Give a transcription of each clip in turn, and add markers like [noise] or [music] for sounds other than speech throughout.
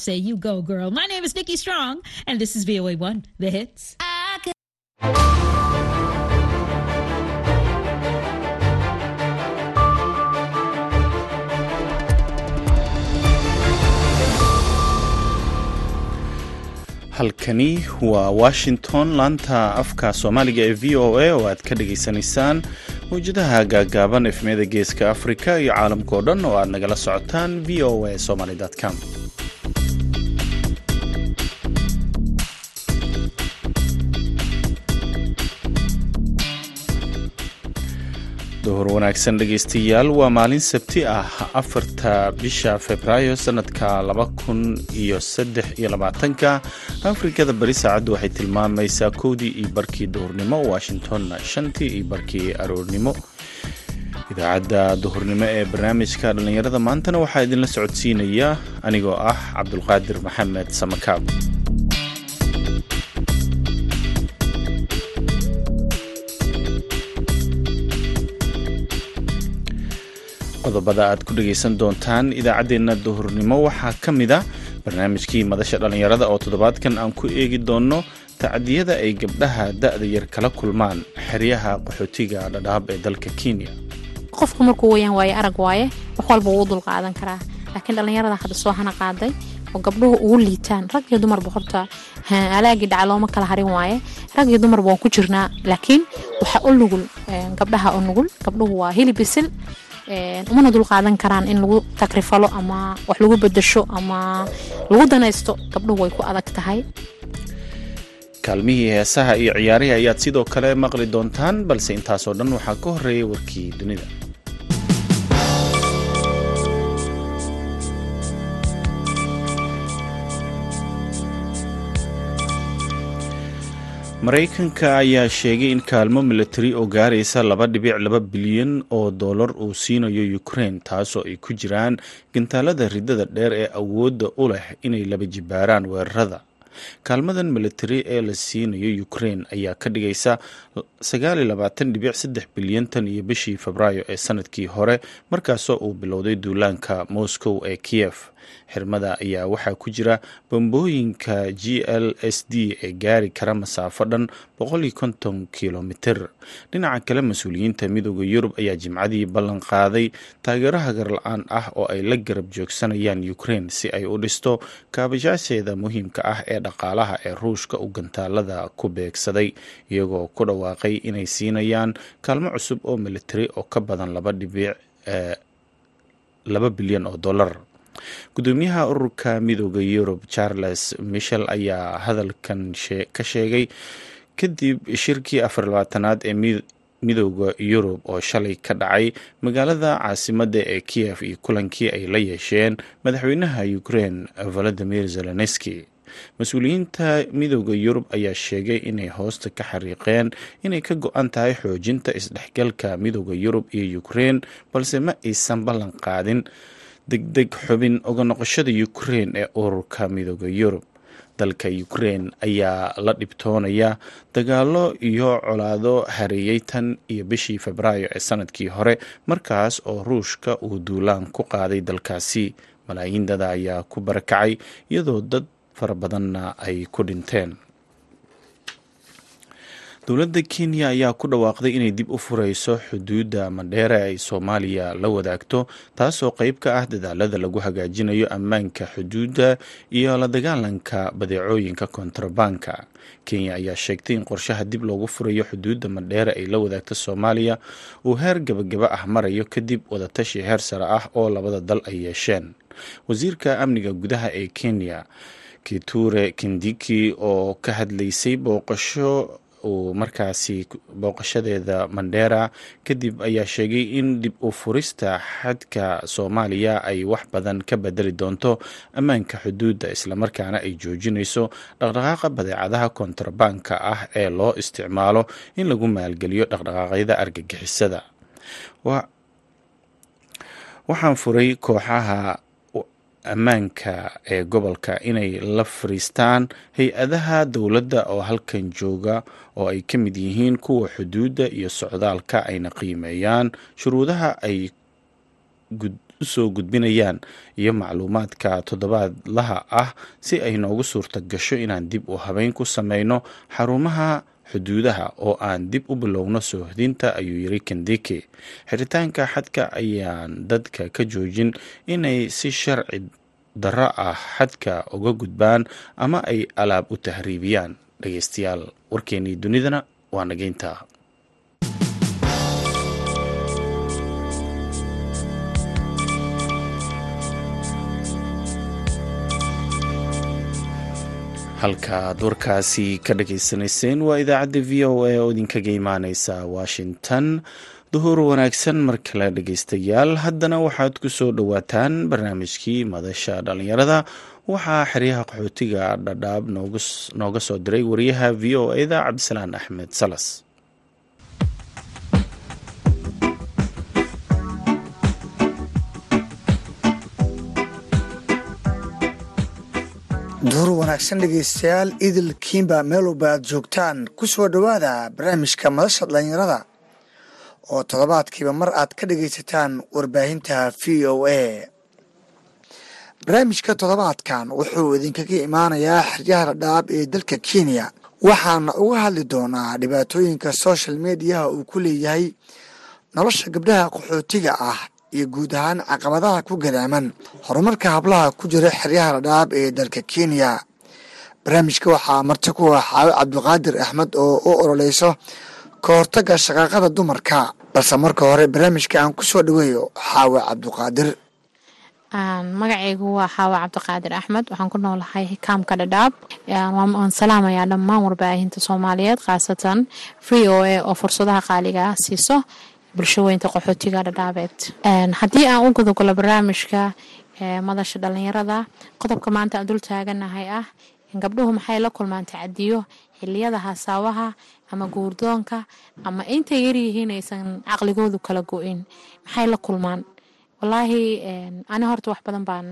Say you go, girl. My name is Nikki Strong, and this is VOA1, The Hits. halkani waa washington laanta afka soomaaliga ee v o a oo aad ka dhagaysanaysaan mawjadaha gaagaaban efmiyada geeska afrika iyo caalamkao dhan oo aad nagala socotaan v o a somaly com duhur wanaagsan dhegaystayaal waa maalin sabti ah afarta bisha februaayo sanadka laba kun iyo saddex iyo labaatanka. Afrikada bari saacaddu waxay tilmaamaysaa kowdii iyo barkii duhurnimo washingtonna shantii iyo barkii aroornimo. Idaacadda duhurnimo ee barnaamijka dhallinyarada maantana waxaa idinla socodsiinaya anigoo ah cabdulqaadir maxamed samakaab qodobada aad ku dhegaysan doontaan idaacaddeenna duhurnimo. Waxaa ka mid a barnaamijkii madasha dhallinyarada oo toddobaadkan aan ku eegi doonno tacdiyada ay gabdhaha da'da yar kala kulmaan xeryaha qaxootiga dhadhaab ee dalka kenya. Qofku markuu weyaan waaye arag waaye wax walba wuu dul qaadan karaa. Laakiin dhallinyarada hadda soo hana qaaday oo gabdhuhu ugu liitaan rag iyo dumarba horta alaagii dhaca looma kala harin waaye. Rag iyo dumarba waan ku jirnaa laakiin waxaa u nugul gabdhaha u nugul gabdhuhu waa hili bisil umana dul qaadan karaan in lagu takrifalo ama wax lagu bedasho ama lagu danaysto gabdhuhu way ku adag tahay. Kaalmihii heesaha iyo ciyaarihii ayaad sidoo kale maqli doontaan balse intaasoo dhan waxaa ka horreeyay warkii dunida maraykanka ayaa sheegay in kaalmo milatari oo gaaraysa laba dhibic laba bilyan oo dollar uu siinayo ukraine taasoo ay ku jiraan gantaalada ridada dheer ee awoodda u leh inay laba jibaaraan weerarada. Kaalmadan milatari ee la siinayo ukraine ayaa ka dhigaysa dhibic bilyan tan iyo bishii febraayo ee sannadkii hore markaasoo uu bilowday duulaanka moscow ee kiev xirmada ayaa waxaa ku jira bambooyinka g l s d ee gaari kara masaafo dhan kilomiter dhinaca kale mas'uuliyiinta midooda yurub ayaa jimcadii ballan qaaday taageero hagarla-aan ah oo ay la garab joogsanayaan ukraine si ay u dhisto kaabashaasheeda muhiimka ah ee dhaqaalaha ee ruushka u gantaalada ku beegsaday iyagoo ku dhawaaqay inay siinayaan kaalmo cusub oo militari oo ka badan laba bilyan oo dollar gudoomiyaha ururka midooda yurub charles michel ayaa hadalkan ka sheegay kadib shirkii afarlabaatanaad ee midooda yurub oo shalay ka dhacay magaalada caasimadda ee kiev iyo kulankii ay la yeesheen madaxweynaha ukraine valadimir zelenski mas'uuliyiinta midooda yurub ayaa sheegay inay hoosta ka xariiqeen inay ka go-an tahay xoojinta isdhexgalka midooda yurub iyo ukraine balse ma aysan ballan qaadin degdeg xubin oga noqoshada ukraine ee ururka midooda yurub. Dalka ukraine ayaa la dhibtoonaya dagaalo iyo colaado hareeyey tan iyo bishii febraayo ee sannadkii hore markaas oo ruushka uu duulaan ku qaaday dalkaasi. Malaayiin dada ayaa ku barakacay iyadoo dad fara badanna ay ku dhinteen dowladda kenya ayaa ku dhawaaqday inay dib u fureyso xuduudda mandheere ay soomaaliya la wadaagto taasoo qeyb ka ah dadaalada lagu hagaajinayo ammaanka xuduudda iyo la dagaalanka badeecooyinka kontrabanka. Kenya ayaa sheegtay in qorshaha dib loogu furayo xuduudda mandheere ay la wadaagto soomaaliya uu heer gabagaba ah marayo kadib wadatashi heer sare ah oo labada dal ay yeesheen. Wasiirka amniga gudaha ee kenya kiture kindiki oo ka hadlaysay booqasho uu markaasi booqashadeeda mandheera kadib ayaa sheegay in dib u furista xadka soomaaliya ay wax badan ka bedeli doonto ammaanka xuduudda islamarkaana ay joojinayso dhaqdhaqaaqa badeecadaha kontrabanka ah ee loo isticmaalo in lagu maalgeliyo dhaqdhaqaaqyada argagixisada. Waxaan furay kooxaha ammaanka ee gobolka inay la fariistaan hay'adaha dowladda oo halkan jooga oo ay ka mid yihiin kuwa xuduudda iyo socdaalka ayna qiimeeyaan shuruudaha ay u soo gudbinayaan iyo macluumaadka toddobaadlaha ah si ay noogu suurta gasho inaan dib u habeyn ku sameyno xarumaha xuduudaha oo aan dib u bilowno soohdinta ayuu yiri kendike xiritaanka xadka ayaan dadka ka joojin inay si sharci darro ah xadka uga gudbaan ama ay alaab u tahriibiyaan. Dhegeystayaal warkeenii dunidana waa nageynta halkaaad warkaasi ka dhageysanayseen waa idaacadda v o a oo idinkaga imaaneysa washington. Duhur wanaagsan mar kale dhegeystayaal haddana waxaad ku soo dhowaataan barnaamijkii madasha dhallinyarada waxaa xeryaha qaxootiga dhadhaab nooga soo diray wariyaha v o eda cabdisalaan axmed salas duhur wanaagsan dhegaystayaal idil kiimba meelowba aad joogtaan ku soo dhowaada barnaamijka madasha dhallinyarada oo toddobaadkiiba mar aad ka dhegaysataan warbaahinta v o a. Barnaamijka toddobaadkan wuxuu idinkaga imaanayaa xeryaha dhadhaab ee dalka kenya waxaana uga hadli doonaa dhibaatooyinka social mediaha uu ku leeyahay nolosha gabdhaha qaxootiga ah iyo guud ahaan caqabadaha ku gadaaman horumarka hablaha ku jira xeryaha dhadhaab ee dalka kenya. Barnaamijka waxaa marti ku ah xaawe cabdiqaadir axmed oo u ololeyso ka hortagga shaqaaqada dumarka balse marka hore barnaamijka aan ku soo dhaweeyo xaawe cabdiqaadir. Magacaygu waa xaawe cabdiqaadir axmed waxaan ku noolahay kaamka dhadhaab. Waan salaamayaa dhammaan warbaahinta soomaaliyeed khaasatan free o a oo fursadaha qaaliga ah siiso bulshaweynta qaxootiga dhadhaabeed haddii aan u gudogolo barnaamijka madasha dhalinyarada qodobka maanta aan dul taaganahay ah gabdhuhu maxay la kulmaan tacadiyo xiliyada hasaawaha ama guurdoonka ama intay yaryihiin aysan caqligoodu kala go-in maxay la kulmaan walaahi ani horta wax badan baan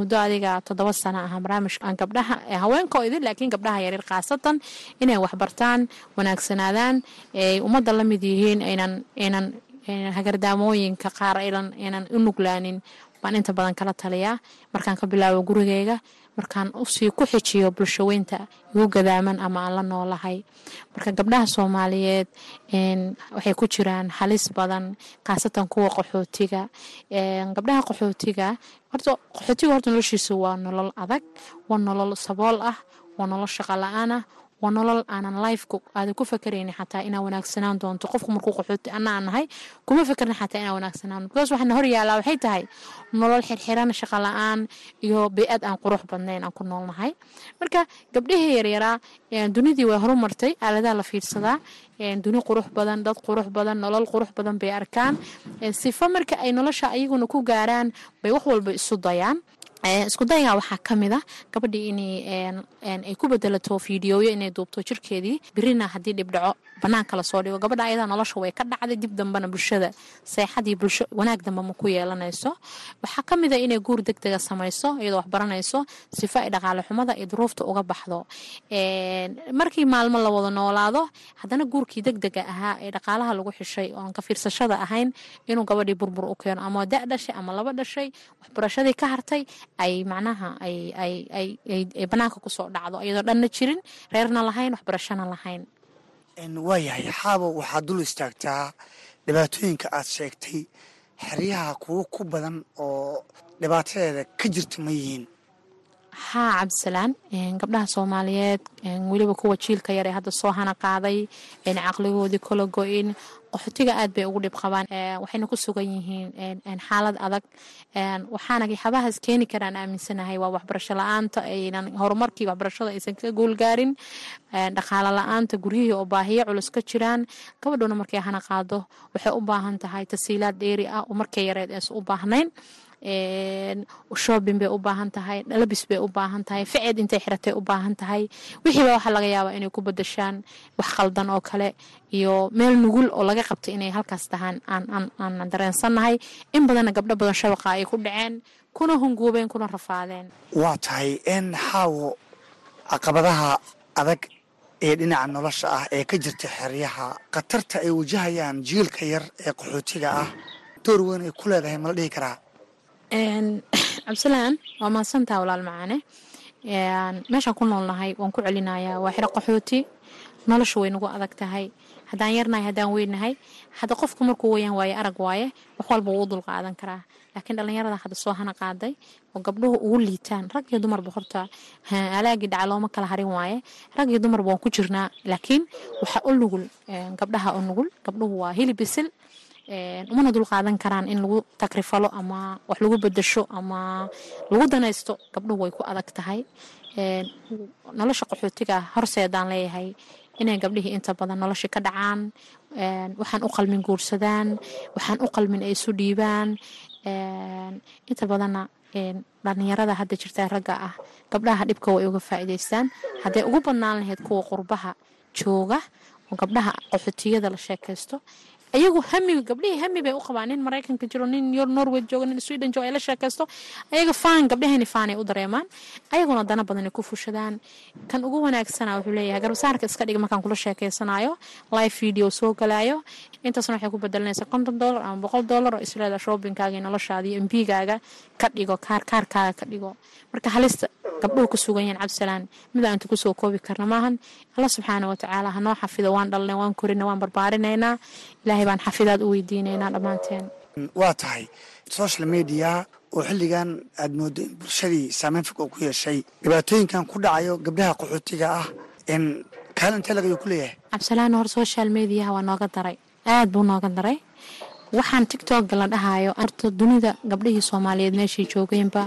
muddo adiga toddoba sano ah barnaamijka gabdhaha haweenkoo idin laakiin gabdhaha yaryar khaasatan inay waxbartaan wanaagsanaadaan ay ummadda la mid yihiin aynan aynan hagardaamooyinka qaar aynan u nuglaanin. Baan inta badan kala taliyaa. Markaan ka bilaabo gurigeyga markaan u sii ku xijiyo bulshaweynta igu gadaaman ama aan la noolahay. Marka gabdhaha soomaaliyeed waxay ku jiraan halis badan khaasatan kuwa qaxootiga. Gabdhaha qaxootiga horta qaxootiga horta noloshiisu waa nolol adag waa nolol sabool ah waa nolol shaqo la'aan ah waa nolol aanan lifeka aadan ku fakaraynin xataa inaa wanaagsanaan doonto. Qofku markuu qaxooti ana aan nahay kuma fakarna xataa inaa wanaagsanaan because waxaana hor yaalaa waxay tahay nolol xirxiran shaqo la'aan iyo bey-ad aan qurux badnayn aan ku noolnahay marka gabdhihii yaryaraa dunidii way horumartay aaladaha la fiirsadaa duni qurux badan dad qurux badan nolol qurux badan bay arkaan. Sifa marka ay nolosha ayaguna ku gaaraan bay wax walba isu dayaan isku dayaga waxaa ka mid a gabadhii inay ku bedelato fiidiyooyo inay duubto jirkeedii. Birina haddii dhibdhaco banaanka la soo dhigo. Gabadha ayadaa nolosha way ka dhacday dib dambena bulshada. Seexadii bulsho wanaag dambe ma ku yeelanayso. Waxaa ka a inay guur deg dega samayso iyadoo waxbaranayso sifo ay dhaqaale xumada iyo duruufta uga baxdo. Markii maalmo la wada noolaado haddana guurkii deg dega ahaa ee dhaqaalaha lagu xishay oon ka fiirsashada ahayn inuu gabadhii burbur u keeno. Ama da dhashay ama laba dhashay waxbarashadii ka hartay ay macnaha ay banaanka ku soo dhacdo. Iyadoo dhanna jirin reerna lahayn waxbarashana lahayn. Waayahay xaabo waxaad dul istaagtaa dhibaatooyinka aad sheegtay. Xeryaha kuwo ku badan oo dhibaatadeeda ka jirta ma yihiin. Haa cabdisalaan gabdhaha soomaaliyeed weliba kuwa jiilka yar ee hadda soo hana qaaday caqligoodii kala go-in qaxootiga aad bay ugu dhib qabaan waxayna ku sugan yihiin xaalad adag. Waxaana xabahaas keeni karaan aaminsanahay waa waxbarasho la'aanta aynan horumarkii waxbarashada aysan ka guulgaarin. Dhaqaalo la'aanta guryihii oo baahiyo culus ka jiraan. Gabadhuna markay hana qaado waxay u baahan tahay tasiilaad dheeri ah oo markay yareed aysan u baahnayn shoobin bay u baahan tahay dhalabis bay u baahan tahay ficeed intay xiratay u baahan tahay. Wixiiba waxaa laga yaabaa inay ku badashaan wax qaldan oo kale iyo meel nugul oo laga qabtay inay halkaas tahaan aan dareensannahay. In badanna gabdho badan shabaqa ay ku dhaceen kuna hunguubeen kuna rafaadeen. Waa tahay in xaawo caqabadaha adag ee dhinaca nolosha ah ee ka jirta xeryaha. Khatarta ay wajahayaan jiilka yar ee qaxootiga ah. Door weyn ay ku leedahay mala dhihi karaa cabdisalaan [coughs] waa mahadsantaha walaal macaane. Meeshaan ku noolnahay waan ku celinayaa waa xiro qaxooti. Nolosha way nagu adag tahay. Haddaan yarnahay haddaan weynahay hadda qofku markuu weyaan waaye arag waaye wax walba wuu dulqaadan karaa. Laakiin dhallinyarada hadda soo hana qaaday oo gabdhuhu ugu liitaan rag iyo dumarba horta alaagii dhaca looma kala harin waaye. Rag iyo dumarba waan ku jirnaa. Laakiin waxaa u nugul gabdhaha u nugul gabdhuhu waa hilib bisil umana dulqaadan karaan in lagu takrifalo ama wax lagu bedasho ama lagu danaysto gabdhuhu way ku adag tahay. Nolosha qaxootiga horseedaan leeyahay inay gabdhihii inta badan noloshii ka dhacaan. Waxaan u qalmin guursadaan waxaan u qalmin ay isu dhiibaan. Inta badanna dhallinyarada hadda jirta ragga ah gabdhaha dhibka way uga faa'iidaystaan. Hadday ugu badnaan lahayd kuwa qurbaha jooga oo gabdhaha qaxootiyada la sheekaysto ayagu hamiga gabdhihii hami bay u qabaan nin maraykanka jiro nin norway joogo nin sweden joogo ay la sheekaysto ayaga faan gabdhahani faanay u dareemaan. Ayaguna dana badan ay ku fushadaan. Kan ugu wanaagsana wuxuu leeyahay garbasaarka iska dhig markaan kula sheekaysanayo live video soo galaayo. Intaasna waxay ku bedelanaysaa konton dollar ama boqol dollar oo isleeda shoppingkaaga iyo noloshaada iyo mbigaaga ka dhigo kaar kaarkaaga ka dhigo marka halista gabdhuhu ku sugan yahin cabdisalaan mid aan inta ku soo koobi karna maahan alla subxaana watacaala hanoo xafido waan dhalnay waan korina waan barbaarinaynaa ilaahay baan xafidaad u weydiinaynaa dhammaanteen. Waa tahay social media oo xilligan aada moodo in bulshadii saameyn fog oo ku yeeshay. Dhibaatooyinkan ku dhacayo gabdhaha qaxootiga ah in kaalintee lagayu ku leeyahay. Cabdisalaan hor social mediaha waa nooga daray. Aad buu nooga daray waxaan tictokga la dhahayo horta dunida gabdhihii soomaaliyeed meeshay joogeenba.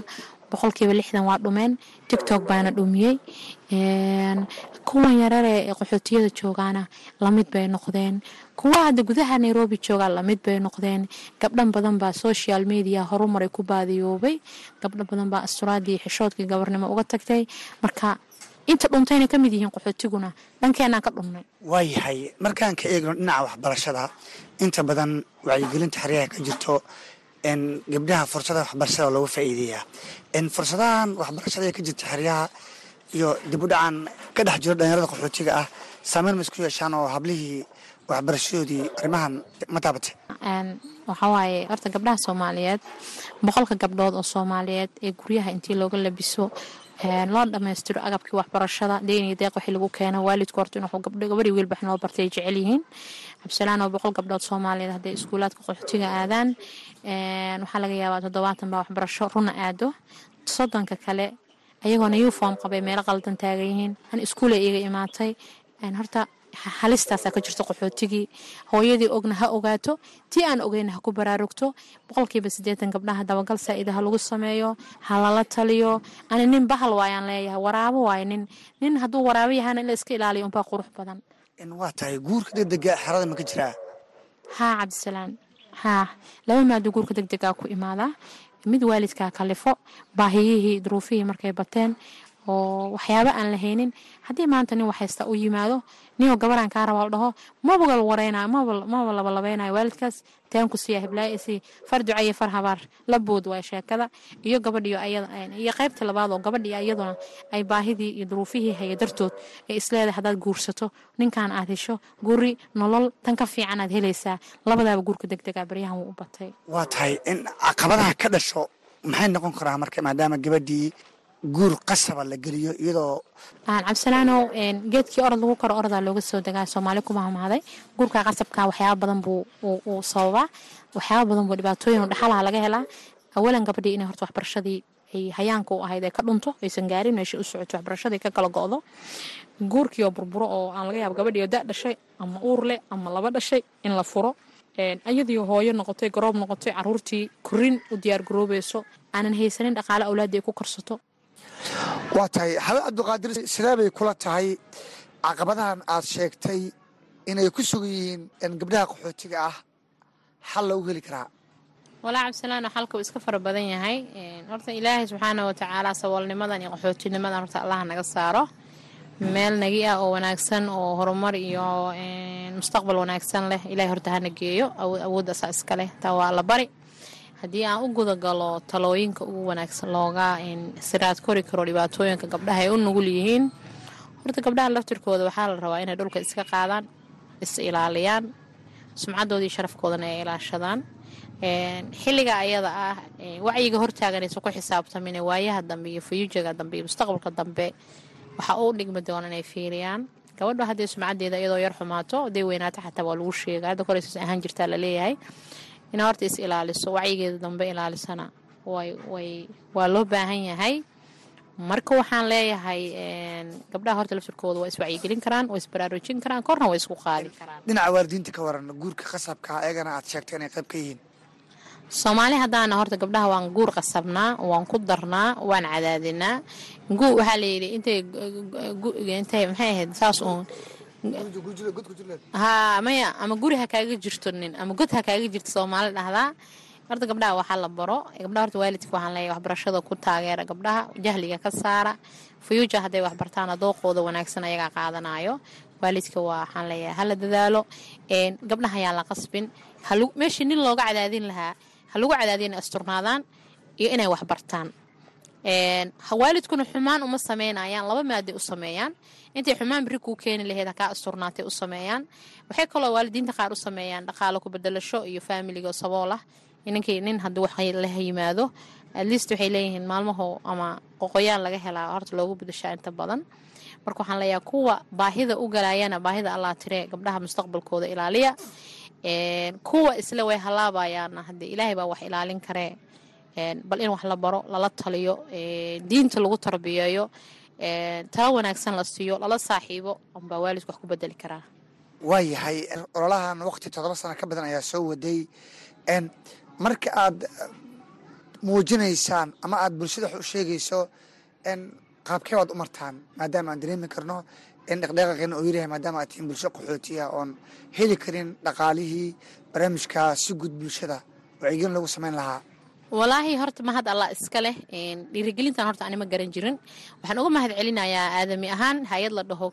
Boqolkiiba lixdan waa dhumeen. Tictok baana dhumiyey. Kuwan yarare ee qaxootiyada joogaana la mid bay noqdeen. Kuwa hadda gudaha nairobi joogaa la mid bay noqdeen. Gabdhan badan baa social media horumaray ku baadiyoobay. Gabdho badan baa asturaadii xishoodkii gabarnimo uga tagtay. Marka inta dhuntayna ka mid yihiin qaxootiguna dhankeenaan ka dhumnay waayahay markaan ka eegno dhinaca waxbarashada inta badan wacyigelinta xeryaha ka jirto gabdhaha fursada waxbarashada looga faa'iideeyaa fursadahan waxbarashada ee ka jirta xeryaha iyo dib u dhacan ka dhex jiro dhalinyarada qaxootiga ah saameyn ma isku yeeshaan oo hablihii waxbarashadoodii arrimahan ma taabatay waxaa waaye horta gabdhaha soomaaliyeed boqolka gabdhood oo soomaaliyeed ee guryaha intii looga labiso loo dhammaystiro agabkii waxbarashada deeniyo deeq wixii lagu keeno waalidku horta inuu gabadhii wiilbax noo bartay jecel cabdisalaan oo boqol gabdhood soomaaliyeed hadday iskuulaadka qaxootiga aadaan. Waxaa laga yaabaa toddobaatan baa waxbarasho runa aado. Soddonka kale ayagoona uniform qabay meelo qaldan taagan yihiin. An iskuula iiga imaatay. Horta halistaasaa ka jirto qaxootigii. Hooyadii ogna ha ogaato tii aan ogeyna ha ku baraarugto. Boqolkiiba siddeetan gabdhaha dabagal saa'ida ha lagu sameeyo ha lala taliyo. Ani nin bahal waayaan leeyahay waraabo waaye nin. Nin hadduu waraabo yahana in la iska ilaaliyo unbaa qurux badan. Waa tahay guurka degdega xerada ma ka jiraa haa cabdisalaan haa laba maado guurka degdegaa ku imaadaa mid waalidkaa kalifo baahiyihii duruufihii markay bateen oo waxyaaba aan la haynin haddii maanta nin waxhaysta u yimaado ninoo gabaraan kaa rabaa dhaho maba gal wareynayo maba labalabeynayo waalidkaas. Taanku siya hiblaaisi far ducaye far habaar. Labood waay sheekada iyo gabadhiyo iyo qaybta labaad oo gabadhii iyaduna ay baahidii iyo duruufihii haya dartood ee isleedahay haddaad guursato. Ninkan aad hesho guri nolol tan ka fiican aad helaysaa. Labadaaba guurka degdega baryahan wuu u batay. Waa tahay in caqabadaha ka dhasho maxay noqon karaa marka maadaama gabadhii guur qasaba la geliyo iyadoo cabdisalaanow geedkii orod lagu karo orodaa looga soo degaa soomaali ku mahmahday guurka qasabka waxyaaba badan buu uu sababaa. Waxyaaba badan buu dhibaatooyin dhaxalaha laga helaa. Awalan gabadhii inay horta waxbarashadii ay hayaanka u ahayd ay ka dhunto aysan gaarin meesha u socoto waxbarashadii ka kala go'do. Guurkii oo burburo oo aan laga yaabo gabadhii oo da dhashay ama uur leh ama laba dhashay in la furo ayadii hooyo noqotay garoob noqotay caruurtii korin u diyaar garoobayso aanan haysanin dhaqaale awlaadii ay ku korsato waa tahay habe cabdiqaadir sidee bay kula tahay caqabadahan aad sheegtay inay ku sugan yihiin gabdhaha qaxootiga ah xal lagu heli karaa? Walaa cabdisalaan xalka iska fara badan yahay. Horta ilaahay subxaana watacaala saboolnimadan iyo qaxootinimadan horta allaha naga saaro. Meel nagi ah oo wanaagsan oo horumar iyo mustaqbal wanaagsan leh ilahay horta hana geeyo awoodaasaa iska leh. Taa waa la bari haddii aan u gudagalo talooyinka ugu wanaagsan looga siraad kori karo dhibaatooyinka gabdhaha ay u nugul yihiin. Horta gabdhaha laftirkooda waxaa la rabaa inay dhulka iska qaadaan is ilaaliyaan sumcadoodii sharafkoodana ay ilaashadaan. Xilliga ayada ah wacyiga hortaaganaysa ku xisaabtamin waayaha dambe iyo fayujaga dambe iyo mustaqbalka dambe waxa uu dhigmi doona inay fiiriyaan. Gabadha haddii sumcadeeda iyadoo yar xumaato haday weynaato xataa waa lagu sheega hadda koreysas ahaan jirtaa la leeyahay inaa horta is ilaaliso wacyigeeda dambe ilaalisana. Waa loo baahan yahay. Marka waxaan leeyahay gabdhaha horta laftirkooda waa iswacyigelin karaan waa isbaraarujin karaan korna waa isku qaadi dhinaca waalidiinta ka waran guurka qasabka ayagana aad sheegtay inay qayb ka yihiin. Soomaali haddaana horta gabdhaha waan guur qasabnaa waan ku darnaa waan cadaadinaa. Waxaa layidhi intay intay maxay ahayd saas uun haa maya ama guri ha kaaga jirto nin ama god ha kaaga jirto soomaali dhahdaa horta gabdhaha waxaa la baro. Gabdhaha horta waalidka waxaan leeyahay waxbarashada ku taageera gabdhaha jahliga ka saara. Fuyuuja hadday waxbartaana dooqooda wanaagsan ayagaa qaadanayo waalidka waxaan leeyahay hala dadaalo gabdhaha ayaan la qasbin. Meeshii nin looga cadaadin lahaa ha lagu cadaadiya inay asturnaadaan iyo inay waxbartaan waalidkuna xumaan uma sameynayaan. Laba maaday u sameeyaan. Intay xumaan beri kuu keeni laheyd hakaa asturnaatay u sameeyaan. Waxay kaloo waalidiinta qaar u sameeyaan dhaqaalo ku bedelasho iyo faamiliga saboolah ninkii nin haddii wax la yimaado atleast waxay leeyihiin maalmaho ama qoqoyaan laga helaa. Horta loogu bedashaa inta badan. Marka waxaan leeyahay kuwa baahida u galayana baahida allaa tiree gabdhaha mustaqbalkooda ilaaliya. Kuwa isle way halaabayaana haddee ilaahay baa wax ilaalin karee bal in wax la baro lala taliyo diinta lagu tarbiyeeyo tala wanaagsan la siiyo lala saaxiibo ambaa waalidku wax ku bedeli karaa. Waayahay ololahan waqti toddoba sano ka badan ayaa soo waday. Marka aad muujinaysaan ama aad bulshada wax u sheegayso qaabkee baad u martaan? Maadaama aan dareemi karno in dhaqdhaqaaqeena uu yaryahay maadaama aad tihiin bulsho qaxootiya oon heli karin dhaqaalihii barnaamijkaa si guud bulshada. Wacyigelin lagu samayn lahaa walaahi horta mahad allah iska leh. Dhiirigelintan horta anima garan jirin. Waxaan uga mahad celinayaa aadami ahaan hay'ad la dhaho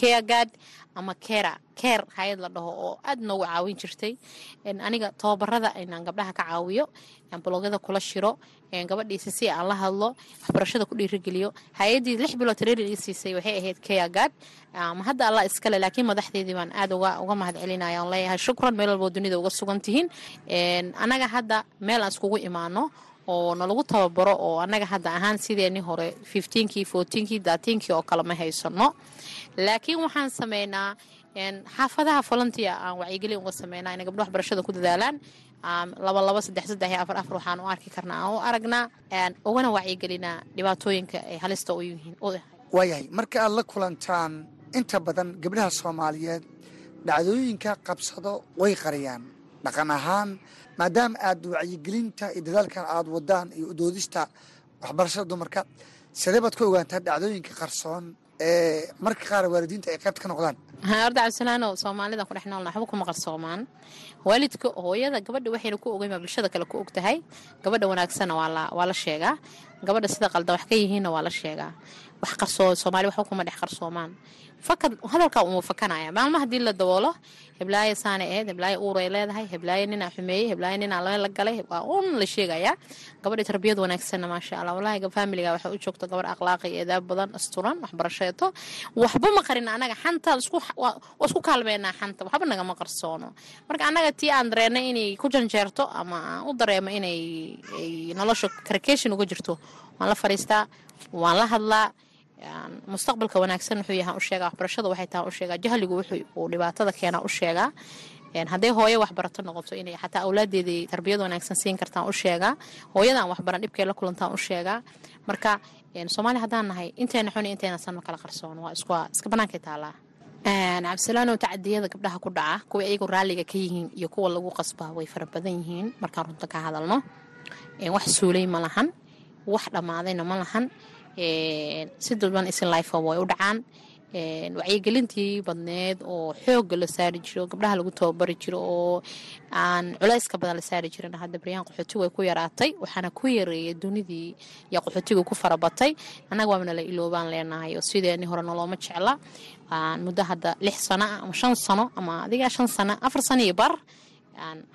keagad ama kera keer hay'ad la dhaho oo aad noogu caawin jirtay. Aniga tababarada inaan gabdhaha ka caawiyo blogyada kula shiro gabadhiisa si aan la hadlo waxbarashada ku dhiirigeliyo hay'adii lix bilood tareeri ii siisay waxay ahayd keagad hadda allah iskale laakiin madaxdeedii baan aad uga mahad celinaya on leeyahay shukran meel walboo dunida uga sugan tihiin. Anaga hadda meel aan iskugu imaano oo nalagu tababaro oo annaga hadda ahaan sideeni hore fifteenkii fourteenkii daatiinkii oo kale ma haysano. Laakiin waxaan sameynaa xaafadaha volunteer aan wacyigelin uga sameynaa inay gabdho waxbarashada ku dadaalaan. Laba laba saddex saddex afar afar waxaan u arki karnaa aan u aragnaa ugana wacyigelinaa dhibaatooyinka ay halista u yihiin. Waayahay marka aad la kulantaan inta badan gabdhaha soomaaliyeed dhacdooyinka qabsado way qariyaan dhaqan ahaan maadaama aad wacyigelinta iyo dadaalkan aad wadaan iyo udoodista waxbarashada dumarka sidee baad ka ogaantaa dhacdooyinka qarsoon ee marka qaar waalidiinta ay qaybta ka noqdaan? Horta cabdisalaano soomaalida ku dhex noolna waxba kuma qarsoomaan. Waalidka hooyada gabadha waxayna ku ogeyn baa bulshada kale ku og tahay. Gabadha wanaagsanna waa la sheegaa. Gabadha sida qaldan wax ka yihiinna waa la sheegaa. Wax qarsoo soomaali waxba kuma dhex qarsoomaan hadalkaa uma fakanaya. Maalma haddii la daboolo heblaayo saana aheyd heblaayo uuray leedahay heblaayo ninaa xumeeyey heblaayo ninaa la galay waa un la sheegayaa gabadha tarbiyad wanaagsanna maasha allah walahi faamiliga waxay u joogto gabadh akhlaaqi iyo edaab badan asturan waxbarasheeto. Waxba ma anaga xanta waa isku kaalmeynaa xanta. Waxba nagama qarsoono. Marka annaga tii aan dareennay inay ku janjeerto ama aan u dareemo inay nolosha karkeshin uga jirto waan la fariistaa waan la hadlaa mustaqbalka wanaagsan wuxuu yahaa u sheegaa waxbarashada waxay tahay u jahligu wuxuu uu dhibaatada keenaa u hadday hooyo waxbarato noqoto inay xataa awlaadeedii tarbiyad wanaagsan siin kartaan u sheegaa waxbaran dhibkay la kulantaan u sheegaa marka soomaaliya haddaan nahay inteena xuni inteena sanma kala qarsoon waa iska bannaankay taalaa cabdisalaanow tacadiyada gabdhaha ku dhaca kuwa iyagu raalliga ka yihiin iyo kuwa lagu qasbaa way fara badan yihiin. Markaan runta ka hadalno wax suulay ma lahan wax dhammaadayna ma lahan si dadban isin life way u dhacaan. Wacyigelintii badneed oo xooga la saari jiro gabdhaha lagu tababari jiro oo aan culayska badan la saari jirin. Hadda baryaan qaxooti way ku yaraatay waxaana ku yareeyay dunidii iyo qaxootiga ku farabatay. Annaga waabna la iloobaan leenahay oo sideeni hore nolooma jecla. Muddo hadda lix sano ama shan sano ama adiga shan sano afar sano iyo bar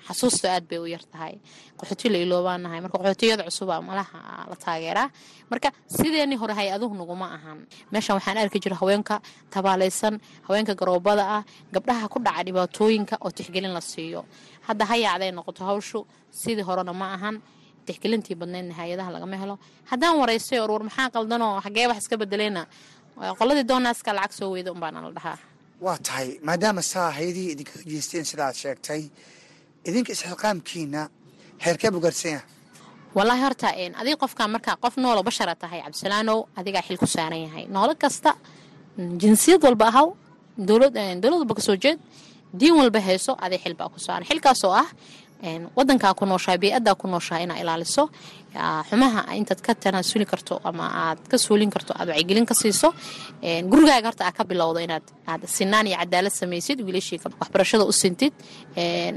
xasuusta aad bay u yar tahay. Qaxooti la iloobaanahay marka qaxootiyada cusuba malaha la taageeraa marka sideenii hore hay'aduhu naguma ahan. Meeshan waxaan arki jira haweenka tabaalaysan haweenka garoobada ah gabdhaha ku dhaca dhibaatooyinka oo tixgelin la siiyo. Hadda hayaacday noqoto hawshu sidii horena ma ahan. Tixgelintii badnaydna hay'adaha lagama helo. Haddaan waraystay orwar maxaa qaldanoo xagee wax iska bedeleyna qoladii doonaaska lacag soo weyda unbaana la dhahaa. Waa tahay maadaama saa hay'adihii idinkaga jeesteen sidaad sheegtay idinka isxilqaamkiina heerkee buu gaarsiinya wallaahi horta adig qofka markaa qof noolo bashara tahay cabdisalaanow adigaa xil ku saaran yahay. Noolo kasta jinsiyad walba ahaw dowlad walba ka soo jeed diin walba hayso adig xil baa ku saaran. Xilkaasoo ah wadankaa ku nooshahay bey-adaa ku nooshahay inaa ilaaliso. Xumaha intaad ka tanaasuli karto ama aad ka suulin karto aad wacyigelin ka siiso. Gurigaaga horta aad ka bilowdo inaad aad sinaan iyo cadaalad samaysid wiilashii waxbarashada u sintid.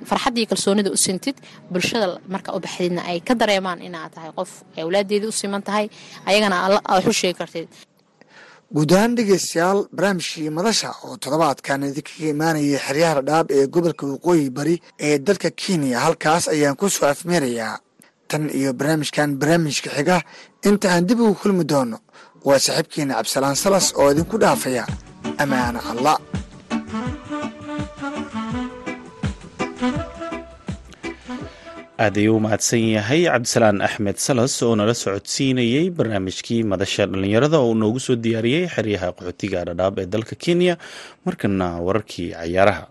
Farxaddii kalsoonida u sintid. Bulshada marka u baxdidna ay ka dareemaan inaad tahay qof awlaadeedii u siman tahay. Ayagana aad waxu sheegi kartid guud dhegeystayaal barnaamijkii madasha oo toddobaadkan idinkaga imaanayay xeryaha dhadhaab ee gobolka waqooyi bari ee dalka kenya halkaas ayaan ku soo afmeerayaa tan iyo barnaamijkan barnaamijka xiga. Inta aan dib ugu kulmi doono waa saaxiibkeena cabdisalaan salas oo idinku dhaafaya. Ammaana allah aad ayuu u mahadsan yahay. Cabdisalaan axmed salas oo nala socodsiinayey barnaamijkii madasha dhallinyarada oo noogu soo diyaariyey xeryaha qaxootiga dhadhaab ee dalka kenya. Markana wararkii cayaaraha.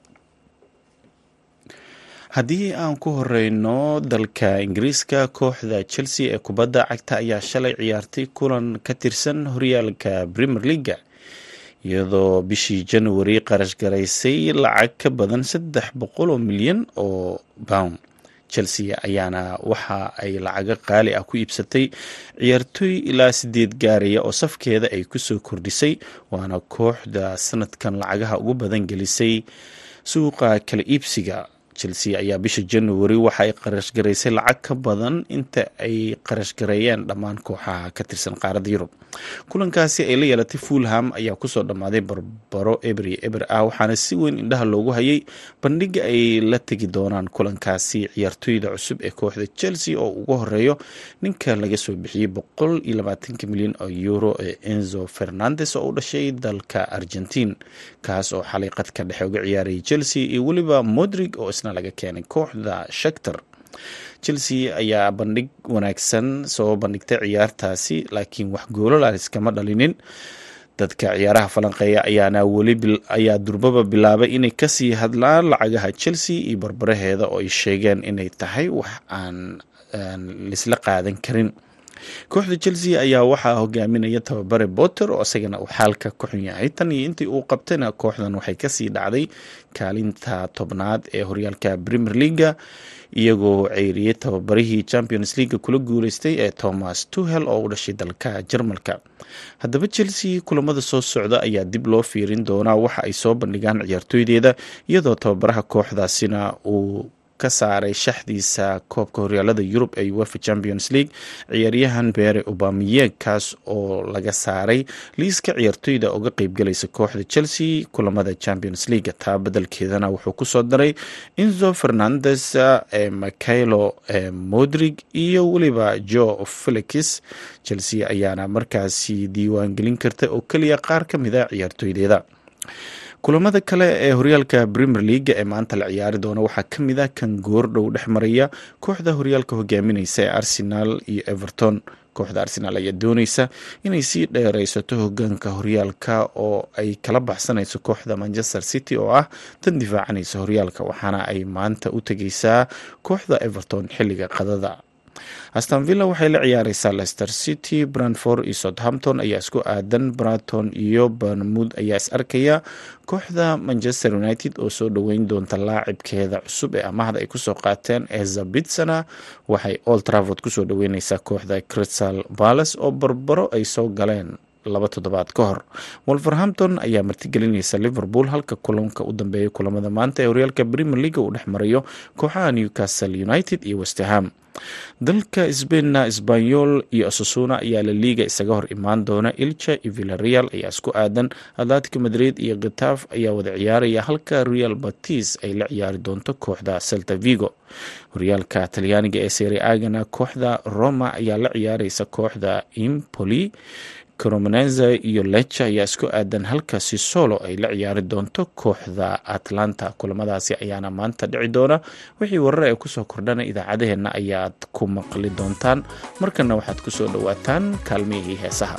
Haddii aan ku horeyno dalka ingiriiska kooxda chelsea ee kubadda cagta ayaa shalay ciyaartay kulan ka tirsan horyaalka premier leaga iyadoo bishii januari qarash garaysay lacag ka badan saddex boqol oo milyan oo pound chelsea ayaana waxa ay lacago qaali ah ku iibsatay ciyaartooy ilaa sideed gaaraya oo safkeeda ay ku soo kordhisay waana kooxda sanadkan lacagaha ugu badan gelisay suuqa kala iibsiga chelsea ayaa bisha january waxa ay qarashgaraysay lacag ka badan inta ay qarashgareeyeen dhammaan kooxaha ka tirsan qaaradda yurub. Kulankaasi ay la yeelatay fulham ayaa ku soo dhammaaday barbaro ebri eber ah waxaana si weyn indhaha loogu hayay bandhiga ay la tegi doonaan kulankaasi ciyaartooyda cusub ee kooxda chelsea oo ugu horeeyo ninka laga soo bixiyey boqol iyo labaatanka milyan oo euro ee enzo fernandes oo u dhashay dalka argentiin kaas oo xalay qadka dhexe uga ciyaarayay chelsea iyo weliba modrig oo isna laga keenay kooxda shakter chelsea ayaa bandhig wanaagsan soo bandhigtay ciyaartaasi laakiin wax goololaas kama dhalinin. Dadka ciyaaraha falanqeeya ayaana weli ayaa durbaba bilaabay inay ka sii hadlaan lacagaha chelsea iyo barbaraheeda oo ay sheegeen inay tahay wax aan laisla qaadan karin kooxda chelsea ayaa waxaa hogaaminaya tababare botter oo isagana uu xaalka ku xun yahay. Tan iyo intii uu qabtayna kooxdan waxay ka sii dhacday kaalinta tobnaad ee horyaalka premier leaga iyagoo ceyriyey tababarihii champions leaga kula guuleystay ee thomas tuhel oo u dhashay dalka jarmalka. Haddaba chelsea kulamada soo socda ayaa dib loo fiirin doonaa waxa ay soo bandhigaan ciyaartooydeeda iyadoo tababaraha kooxdaasina uu ka saaray shaxdiisa koobka horyaalada yurub ee uefa champions league ciyaaryahan beere obamiyeg kaas oo laga saaray liiska ciyaartooyda uga qeybgalaysa kooxda chelsea kulamada champions league taa bedelkeedana wuxuu ku soo daray inzo fernandes michaelo modrig iyo weliba jo felix. Chelsea ayaana markaasi diiwaangelin karta oo keliya qaar ka mid a ciyaartooydeeda kulamada kale ee horyaalka premier leaga ee maanta la ciyaari doona waxaa ka mid ah kan goordhow dhex maraya kooxda horyaalka hogaamineysa ee arsenal iyo everton. Kooxda arsenal ayaa dooneysa inay sii dheereysato hogaanka horyaalka oo ay kala baxsanayso kooxda manchester city oo ah tan difaacanaysa horyaalka waxaana ay maanta u tegeysaa kooxda everton xilliga qadada aston villa waxay la ciyaareysaa leicester city brandford iyo southampton ayaa isku aadan. Braton iyo barnmouth ayaa is arkaya kooxda manchester united oo soo dhoweyn doonta laacibkeeda cusub ee amahda ay ku soo qaateen. Ezabitsana waxay old travord ku soo dhoweyneysaa kooxda crystal palace oo barbaro ay soo galeen laba toddobaad ka hor. Wolverhampton ayaa martigelinaysa liverpool halka kulanka u dambeeya kulamada maanta ee horyaalka premier leaga uu dhex marayo kooxaha newcastle united iyo westerham dalka sbainna sbanyol iyo asasuna ayaa la liiga isaga hor imaan doona. Ilja iyo villareal ayaa isku aadan. Atletico madrid iyo khitaf ayaa wada ciyaaraya halka real batis ay la ciyaari doonto kooxda celta vigo. Horyaalka talyaaniga ee seri agana kooxda roma ayaa la ciyaareysa kooxda impoli cromonenza iyo lecha ayaa isku aadan halkaasi solo ay la ciyaari doonto kooxda atlanta. Kulamadaasi ayaana maanta dhici doona. Wixii warar ee ku soo kordhana idaacadaheenna ayaad ku maqli doontaan. Markana waxaad ku soo dhowaataan kaalmihii heesaha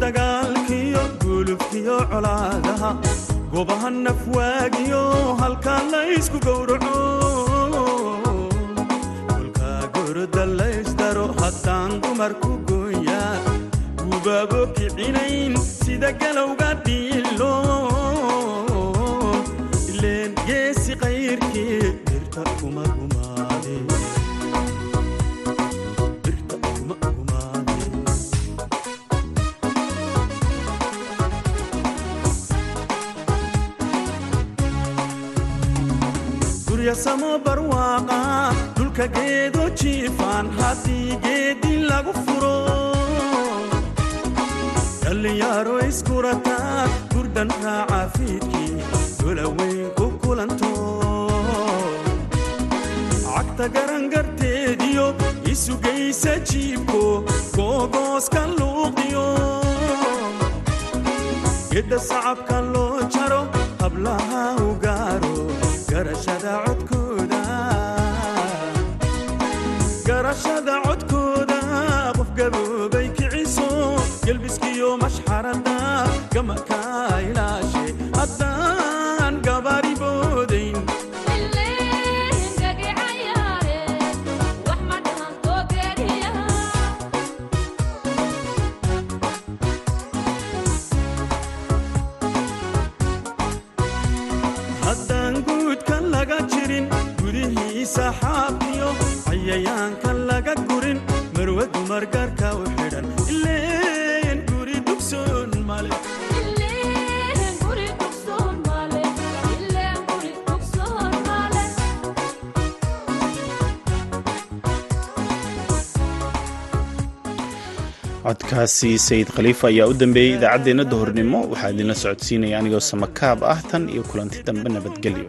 dagaalkiyo gulubkiyo colaadaha. Gobaha nafwaagiyo halkaa laysku gowraco dhulkaa goroda laysdaro haddaan dumarku gooya gubaabo kicinayn sida galowga dhiilo ileen geesi qayrkii birta kuma gumaade. Guryasamo barwaaqa dhulka geedo jiifaan haddii geedi lagu furo. Dhallinyaro iskurataa gurdan raaca fiidkii dolaweyn ku kulanto. Cagta garangarteediyo isugaysa jiibko googooska luuqiyo. Gedda sacabka loo jaro hablaha u gaaro garashada codkooda gelbiskiyo mashxarada gamaka codkaasi sayid khaliifa ayaa u dambeeyey idaacaddeenna duhurnimo. Waxaa idinla socodsiinaya anigoo samakaab ah tan iyo kulanti dambe nabadgelyo